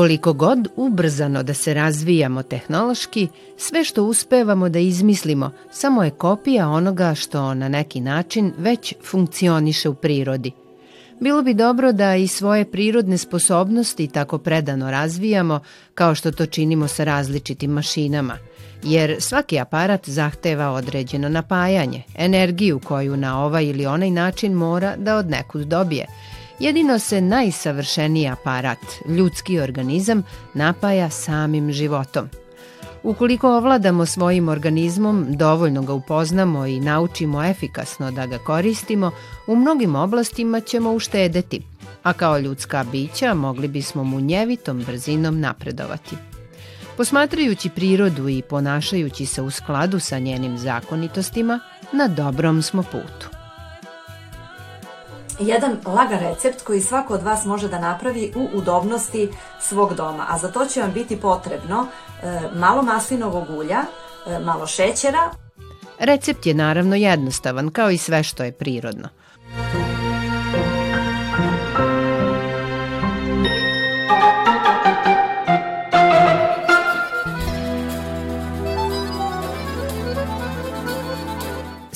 Koliko god ubrzano da se razvijamo tehnološki, sve što uspevamo da izmislimo samo je kopija onoga što na neki način već funkcioniše u prirodi. Bilo bi dobro da i svoje prirodne sposobnosti tako predano razvijamo kao što to činimo sa različitim mašinama, jer svaki aparat zahteva određeno napajanje, energiju koju na ovaj ili onaj način mora da od nekud dobije – Jedino se najsavršeniji aparat, ljudski organizam, napaja samim životom. Ukoliko ovladamo svojim organizmom, dovoljno ga upoznamo i naučimo efikasno da ga koristimo, u mnogim oblastima ćemo uštedeti, a kao ljudska bića mogli bismo munjevitom brzinom napredovati. Posmatrajući prirodu i ponašajući se u skladu sa njenim zakonitostima, na dobrom smo putu jedan lagan recept koji svako od vas može da napravi u udobnosti svog doma. A za to će vam biti potrebno e, malo maslinovog ulja, e, malo šećera. Recept je naravno jednostavan, kao i sve što je prirodno.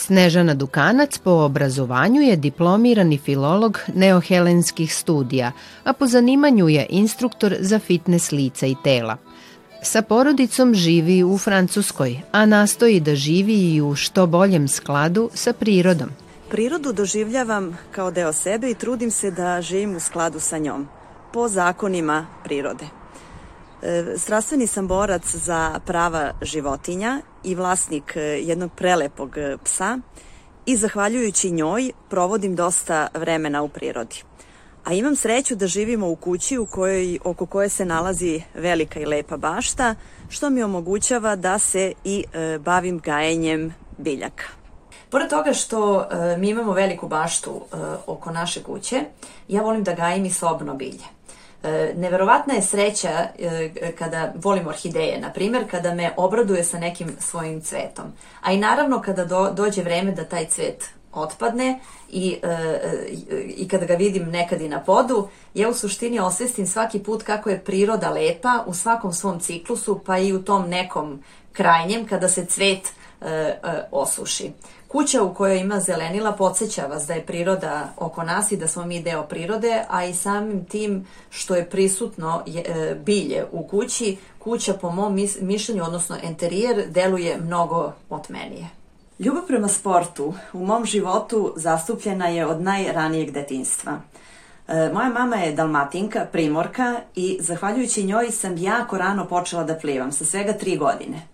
Snežana Dukanac po obrazovanju je diplomirani filolog neohelenskih studija, a po zanimanju je instruktor za fitness lica i tela. Sa porodicom živi u Francuskoj, a nastoji da živi i u što boljem skladu sa prirodom. Prirodu doživljavam kao deo sebe i trudim se da živim u skladu sa njom, po zakonima prirode. E, strastveni sam borac za prava životinja i vlasnik e, jednog prelepog e, psa i zahvaljujući njoj provodim dosta vremena u prirodi. A imam sreću da živimo u kući u kojoj, oko koje se nalazi velika i lepa bašta, što mi omogućava da se i e, bavim gajenjem biljaka. Pored toga što e, mi imamo veliku baštu e, oko naše kuće, ja volim da gajim i sobno bilje. E, neverovatna je sreća e, kada volim orhideje, na primjer, kada me obraduje sa nekim svojim cvetom. A i naravno kada do, dođe vreme da taj cvet otpadne i, e, i kada ga vidim nekad i na podu, ja u suštini osvestim svaki put kako je priroda lepa u svakom svom ciklusu, pa i u tom nekom krajnjem kada se cvet osuši. Kuća u kojoj ima zelenila podsjeća vas da je priroda oko nas i da smo mi deo prirode, a i samim tim što je prisutno je, e, bilje u kući, kuća po mom mišljenju, odnosno enterijer, deluje mnogo otmenije. Ljubav prema sportu u mom životu zastupljena je od najranijeg detinstva. E, moja mama je dalmatinka, primorka i zahvaljujući njoj sam jako rano počela da plivam, sa svega tri godine.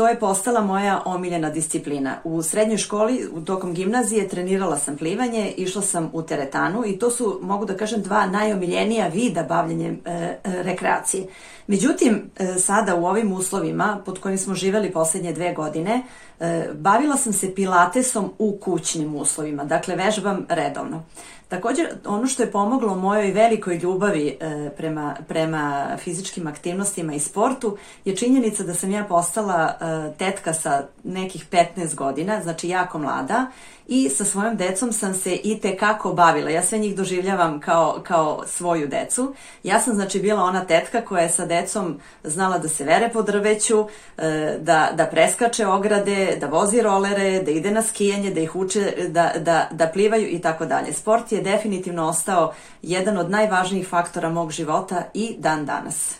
To je postala moja omiljena disciplina. U srednjoj školi, tokom gimnazije, trenirala sam plivanje, išla sam u teretanu i to su, mogu da kažem, dva najomiljenija vida bavljenja e, e, rekreacije. Međutim, e, sada u ovim uslovima pod kojim smo živeli poslednje dve godine, e, bavila sam se pilatesom u kućnim uslovima, dakle vežbam redovno. Takođe, ono što je pomoglo mojoj velikoj ljubavi e, prema, prema fizičkim aktivnostima i sportu je činjenica da sam ja postala e, tetka sa nekih 15 godina, znači jako mlada i sa svojom decom sam se i te kako bavila. Ja sve njih doživljavam kao, kao svoju decu. Ja sam znači bila ona tetka koja je sa decom znala da se vere po drveću, e, da, da preskače ograde, da vozi rolere, da ide na skijanje, da ih uče da, da, da plivaju i tako dalje. Sport je definitivno ostao jedan od najvažnijih faktora mog života i dan danas.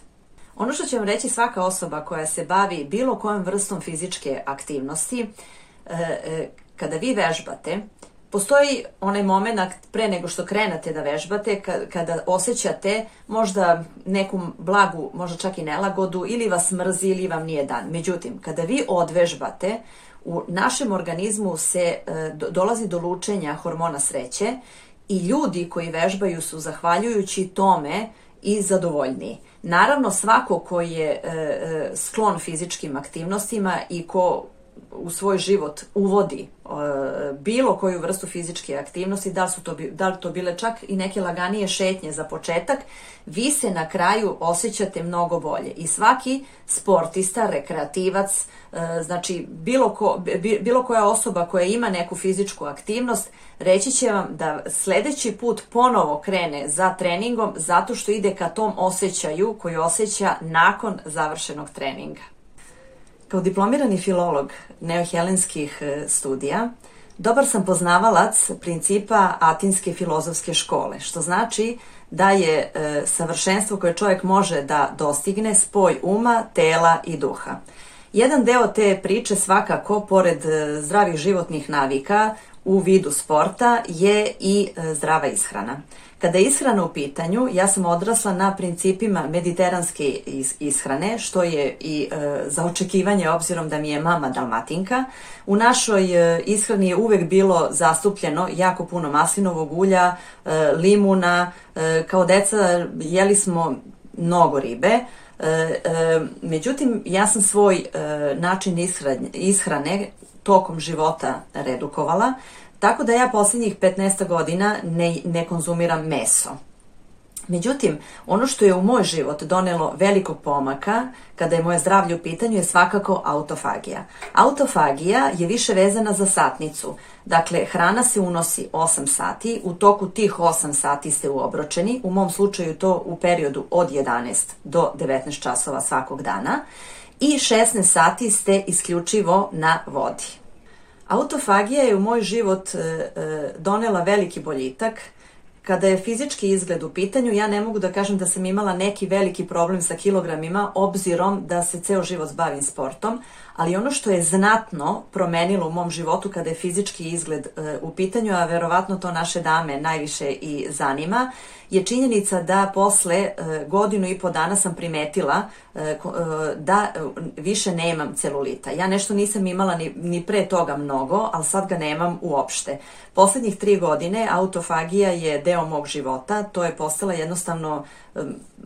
Ono što će vam reći svaka osoba koja se bavi bilo kojom vrstom fizičke aktivnosti, e, e, kada vi vežbate, postoji onaj moment pre nego što krenate da vežbate, kada osjećate možda neku blagu, možda čak i nelagodu, ili vas mrzi ili vam nije dan. Međutim, kada vi odvežbate, u našem organizmu se e, dolazi do lučenja hormona sreće i ljudi koji vežbaju su zahvaljujući tome i zadovoljniji. Naravno, svako ko je e, sklon fizičkim aktivnostima i ko u svoj život uvodi uh, bilo koju vrstu fizičke aktivnosti, da su to, da li to bile čak i neke laganije šetnje za početak, vi se na kraju osjećate mnogo bolje. I svaki sportista, rekreativac, uh, znači bilo, ko, bilo koja osoba koja ima neku fizičku aktivnost, reći će vam da sledeći put ponovo krene za treningom zato što ide ka tom osjećaju koji osjeća nakon završenog treninga. Kao diplomirani filolog neohelenskih e, studija, dobar sam poznavalac principa Atinske filozofske škole, što znači da je e, savršenstvo koje čovjek može da dostigne spoj uma, tela i duha. Jedan deo te priče svakako, pored e, zdravih životnih navika u vidu sporta, je i e, zdrava ishrana. Kada je ishrana u pitanju, ja sam odrasla na principima mediteranske ishrane, što je i e, za očekivanje obzirom da mi je mama dalmatinka. U našoj e, ishrani je uvek bilo zastupljeno jako puno maslinovog ulja, e, limuna, e, kao deca jeli smo mnogo ribe, e, e, međutim, ja sam svoj e, način ishrane, ishrane tokom života redukovala. Tako da ja poslednjih 15 godina ne, ne konzumiram meso. Međutim, ono što je u moj život donelo velikog pomaka kada je moje zdravlje u pitanju je svakako autofagija. Autofagija je više vezana za satnicu. Dakle, hrana se unosi 8 sati, u toku tih 8 sati ste uobročeni, u mom slučaju to u periodu od 11 do 19 časova svakog dana i 16 sati ste isključivo na vodi. Autofagija je u moj život e, e, donela veliki boljitak. Kada je fizički izgled u pitanju, ja ne mogu da kažem da sam imala neki veliki problem sa kilogramima, obzirom da se ceo život bavim sportom, ali ono što je znatno promenilo u mom životu kada je fizički izgled e, u pitanju, a verovatno to naše dame najviše i zanima, je činjenica da posle godinu i po dana sam primetila da više nemam celulita. Ja nešto nisam imala ni, ni pre toga mnogo, ali sad ga nemam uopšte. Poslednjih tri godine autofagija je deo mog života, to je postala jednostavno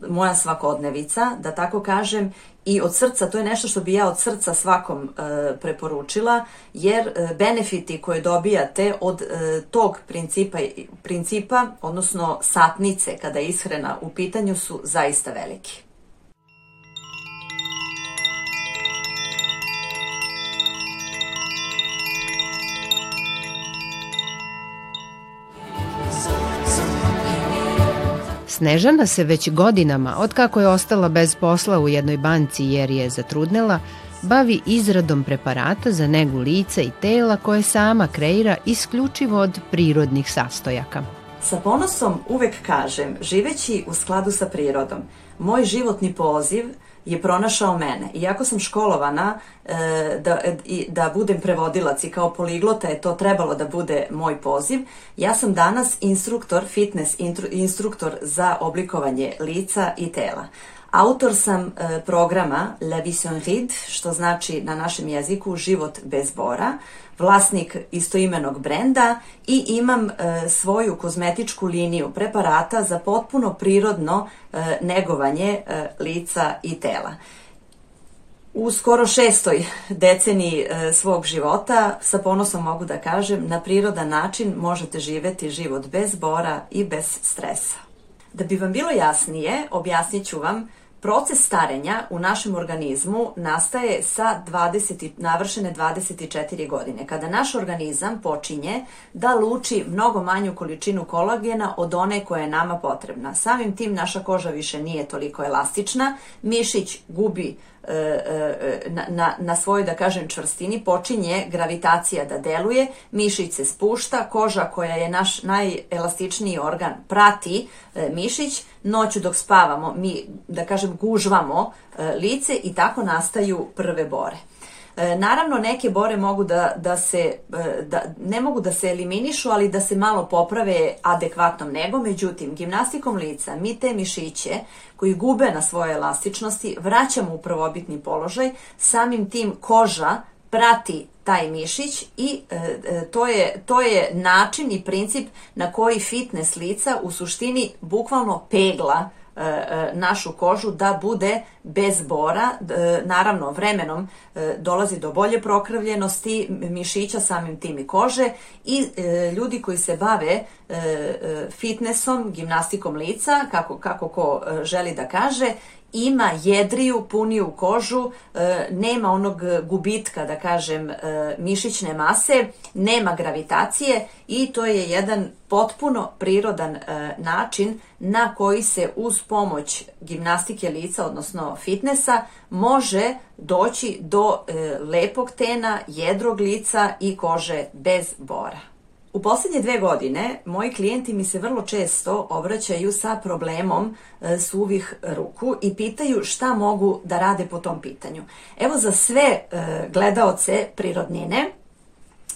moja svakodnevica, da tako kažem, i od srca, to je nešto što bi ja od srca svakom e, preporučila, jer e, benefiti koje dobijate od e, tog principa, principa, odnosno satnice kada je ishrana u pitanju su zaista veliki. Snežana se već godinama, otkako je ostala bez posla u jednoj banci jer je zatrudnela, bavi izradom preparata za negu lica i tela koje sama kreira isključivo od prirodnih sastojaka. Sa ponosom uvek kažem, živeći u skladu sa prirodom, moj životni poziv je pronašao mene. Iako sam školovana e, da, i, da budem prevodilac i kao poliglota je to trebalo da bude moj poziv, ja sam danas instruktor, fitness instruktor za oblikovanje lica i tela. Autor sam e, programa La Vision Ride, što znači na našem jeziku život bez bora, vlasnik istoimenog brenda i imam e, svoju kozmetičku liniju preparata za potpuno prirodno e, negovanje e, lica i tela. U skoro šestoj deceniji e, svog života sa ponosom mogu da kažem na prirodan način možete živeti život bez bora i bez stresa. Da bi vam bilo jasnije, objasnit ću vam Proces starenja u našem organizmu nastaje sa 20, navršene 24 godine, kada naš organizam počinje da luči mnogo manju količinu kolagena od one koja je nama potrebna. Samim tim naša koža više nije toliko elastična, mišić gubi na, na, na svojoj, da kažem, čvrstini počinje gravitacija da deluje, mišić se spušta, koža koja je naš najelastičniji organ prati e, mišić, noću dok spavamo mi, da kažem, gužvamo lice i tako nastaju prve bore. E, naravno, neke bore mogu da, da se, e, da, ne mogu da se eliminišu, ali da se malo poprave adekvatnom negom. Međutim, gimnastikom lica mi te mišiće koji gube na svojoj elastičnosti vraćamo u prvobitni položaj, samim tim koža prati taj mišić i e, e, to, je, to je način i princip na koji fitness lica u suštini bukvalno pegla našu kožu da bude bez bora. Naravno, vremenom dolazi do bolje prokrvljenosti mišića samim tim i kože i ljudi koji se bave fitnessom, gimnastikom lica, kako, kako ko želi da kaže, ima jedriju, puniju kožu, e, nema onog gubitka, da kažem, e, mišićne mase, nema gravitacije i to je jedan potpuno prirodan e, način na koji se uz pomoć gimnastike lica, odnosno fitnessa, može doći do lepog tena, jedrog lica i kože bez bora. U poslednje dve godine moji klijenti mi se vrlo često obraćaju sa problemom e, suvih ruku i pitaju šta mogu da rade po tom pitanju. Evo za sve e, gledaoce prirodnine,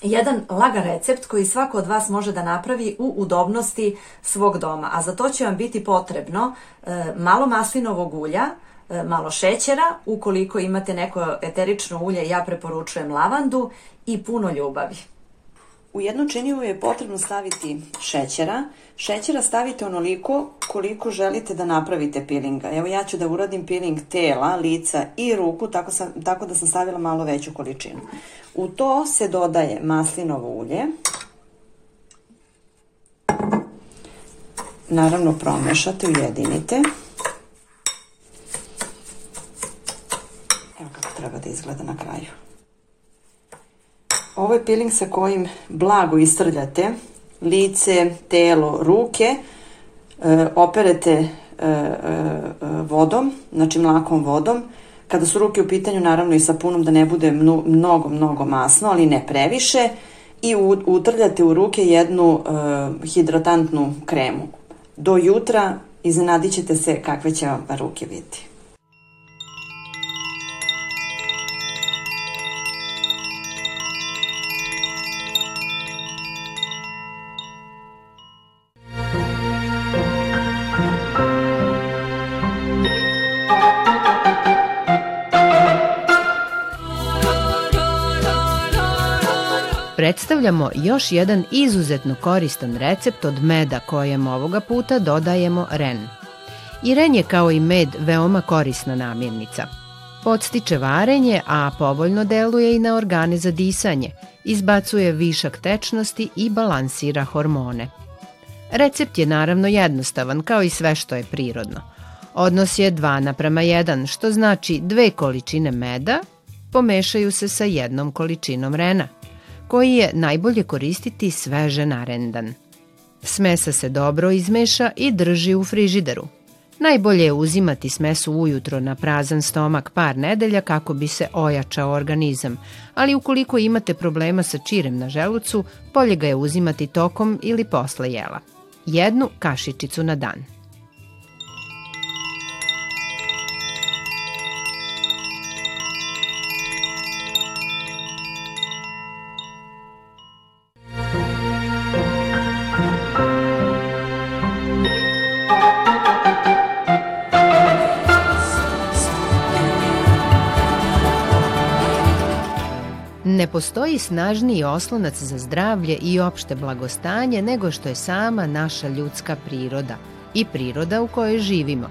jedan lagan recept koji svako od vas može da napravi u udobnosti svog doma, a za to će vam biti potrebno e, malo maslinovog ulja, malo šećera, ukoliko imate neko eterično ulje, ja preporučujem lavandu i puno ljubavi. U jednu činiju je potrebno staviti šećera. Šećera stavite onoliko koliko želite da napravite pilinga. Evo ja ću da uradim piling tela, lica i ruku, tako, sam, tako da sam stavila malo veću količinu. U to se dodaje maslinovo ulje. Naravno promešate, ujedinite. Evo kako treba da izgleda na kraju. Ovo je peeling sa kojim blago istrljate lice, telo, ruke, e, operete e, e, vodom, znači mlakom vodom. Kada su ruke u pitanju, naravno i sapunom da ne bude mnogo, mnogo masno, ali ne previše. I utrljate u ruke jednu hidratantnu kremu. Do jutra iznenadit ćete se kakve će vam ruke biti. Predstavljamo još jedan izuzetno koristan recept od meda kojem ovoga puta dodajemo ren. I ren je kao i med veoma korisna namirnica. Podstiče varenje, a povoljno deluje i na organe za disanje, izbacuje višak tečnosti i balansira hormone. Recept je naravno jednostavan kao i sve što je prirodno. Odnos je 2 naprama 1, što znači dve količine meda pomešaju se sa jednom količinom rena – koji je najbolje koristiti sveže narendan. Smesa se dobro izmeša i drži u frižideru. Najbolje je uzimati smesu ujutro na prazan stomak par nedelja kako bi se ojačao organizam, ali ukoliko imate problema sa čirem na želucu, bolje ga je uzimati tokom ili posle jela. Jednu kašičicu na dan. Ne postoji snažniji oslonac za zdravlje i opšte blagostanje nego što je sama naša ljudska priroda i priroda u kojoj živimo.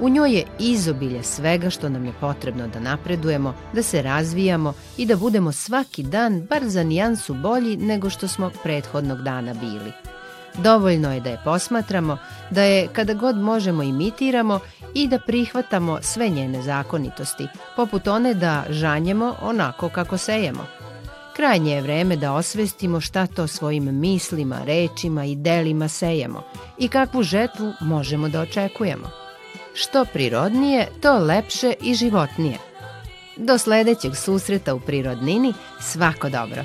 U njoj je izobilje svega što nam je potrebno da napredujemo, da se razvijamo i da budemo svaki dan bar za nijansu bolji nego što smo prethodnog dana bili. Dovoljno je da je posmatramo, da je kada god možemo imitiramo i da prihvatamo sve njene zakonitosti, poput one da žanjemo onako kako sejemo. Krajnje je vreme da osvestimo šta to svojim mislima, rečima i delima sejemo i kakvu žetvu možemo da očekujemo. Što prirodnije, to lepše i životnije. Do sledećeg susreta u Prirodnini, svako dobro!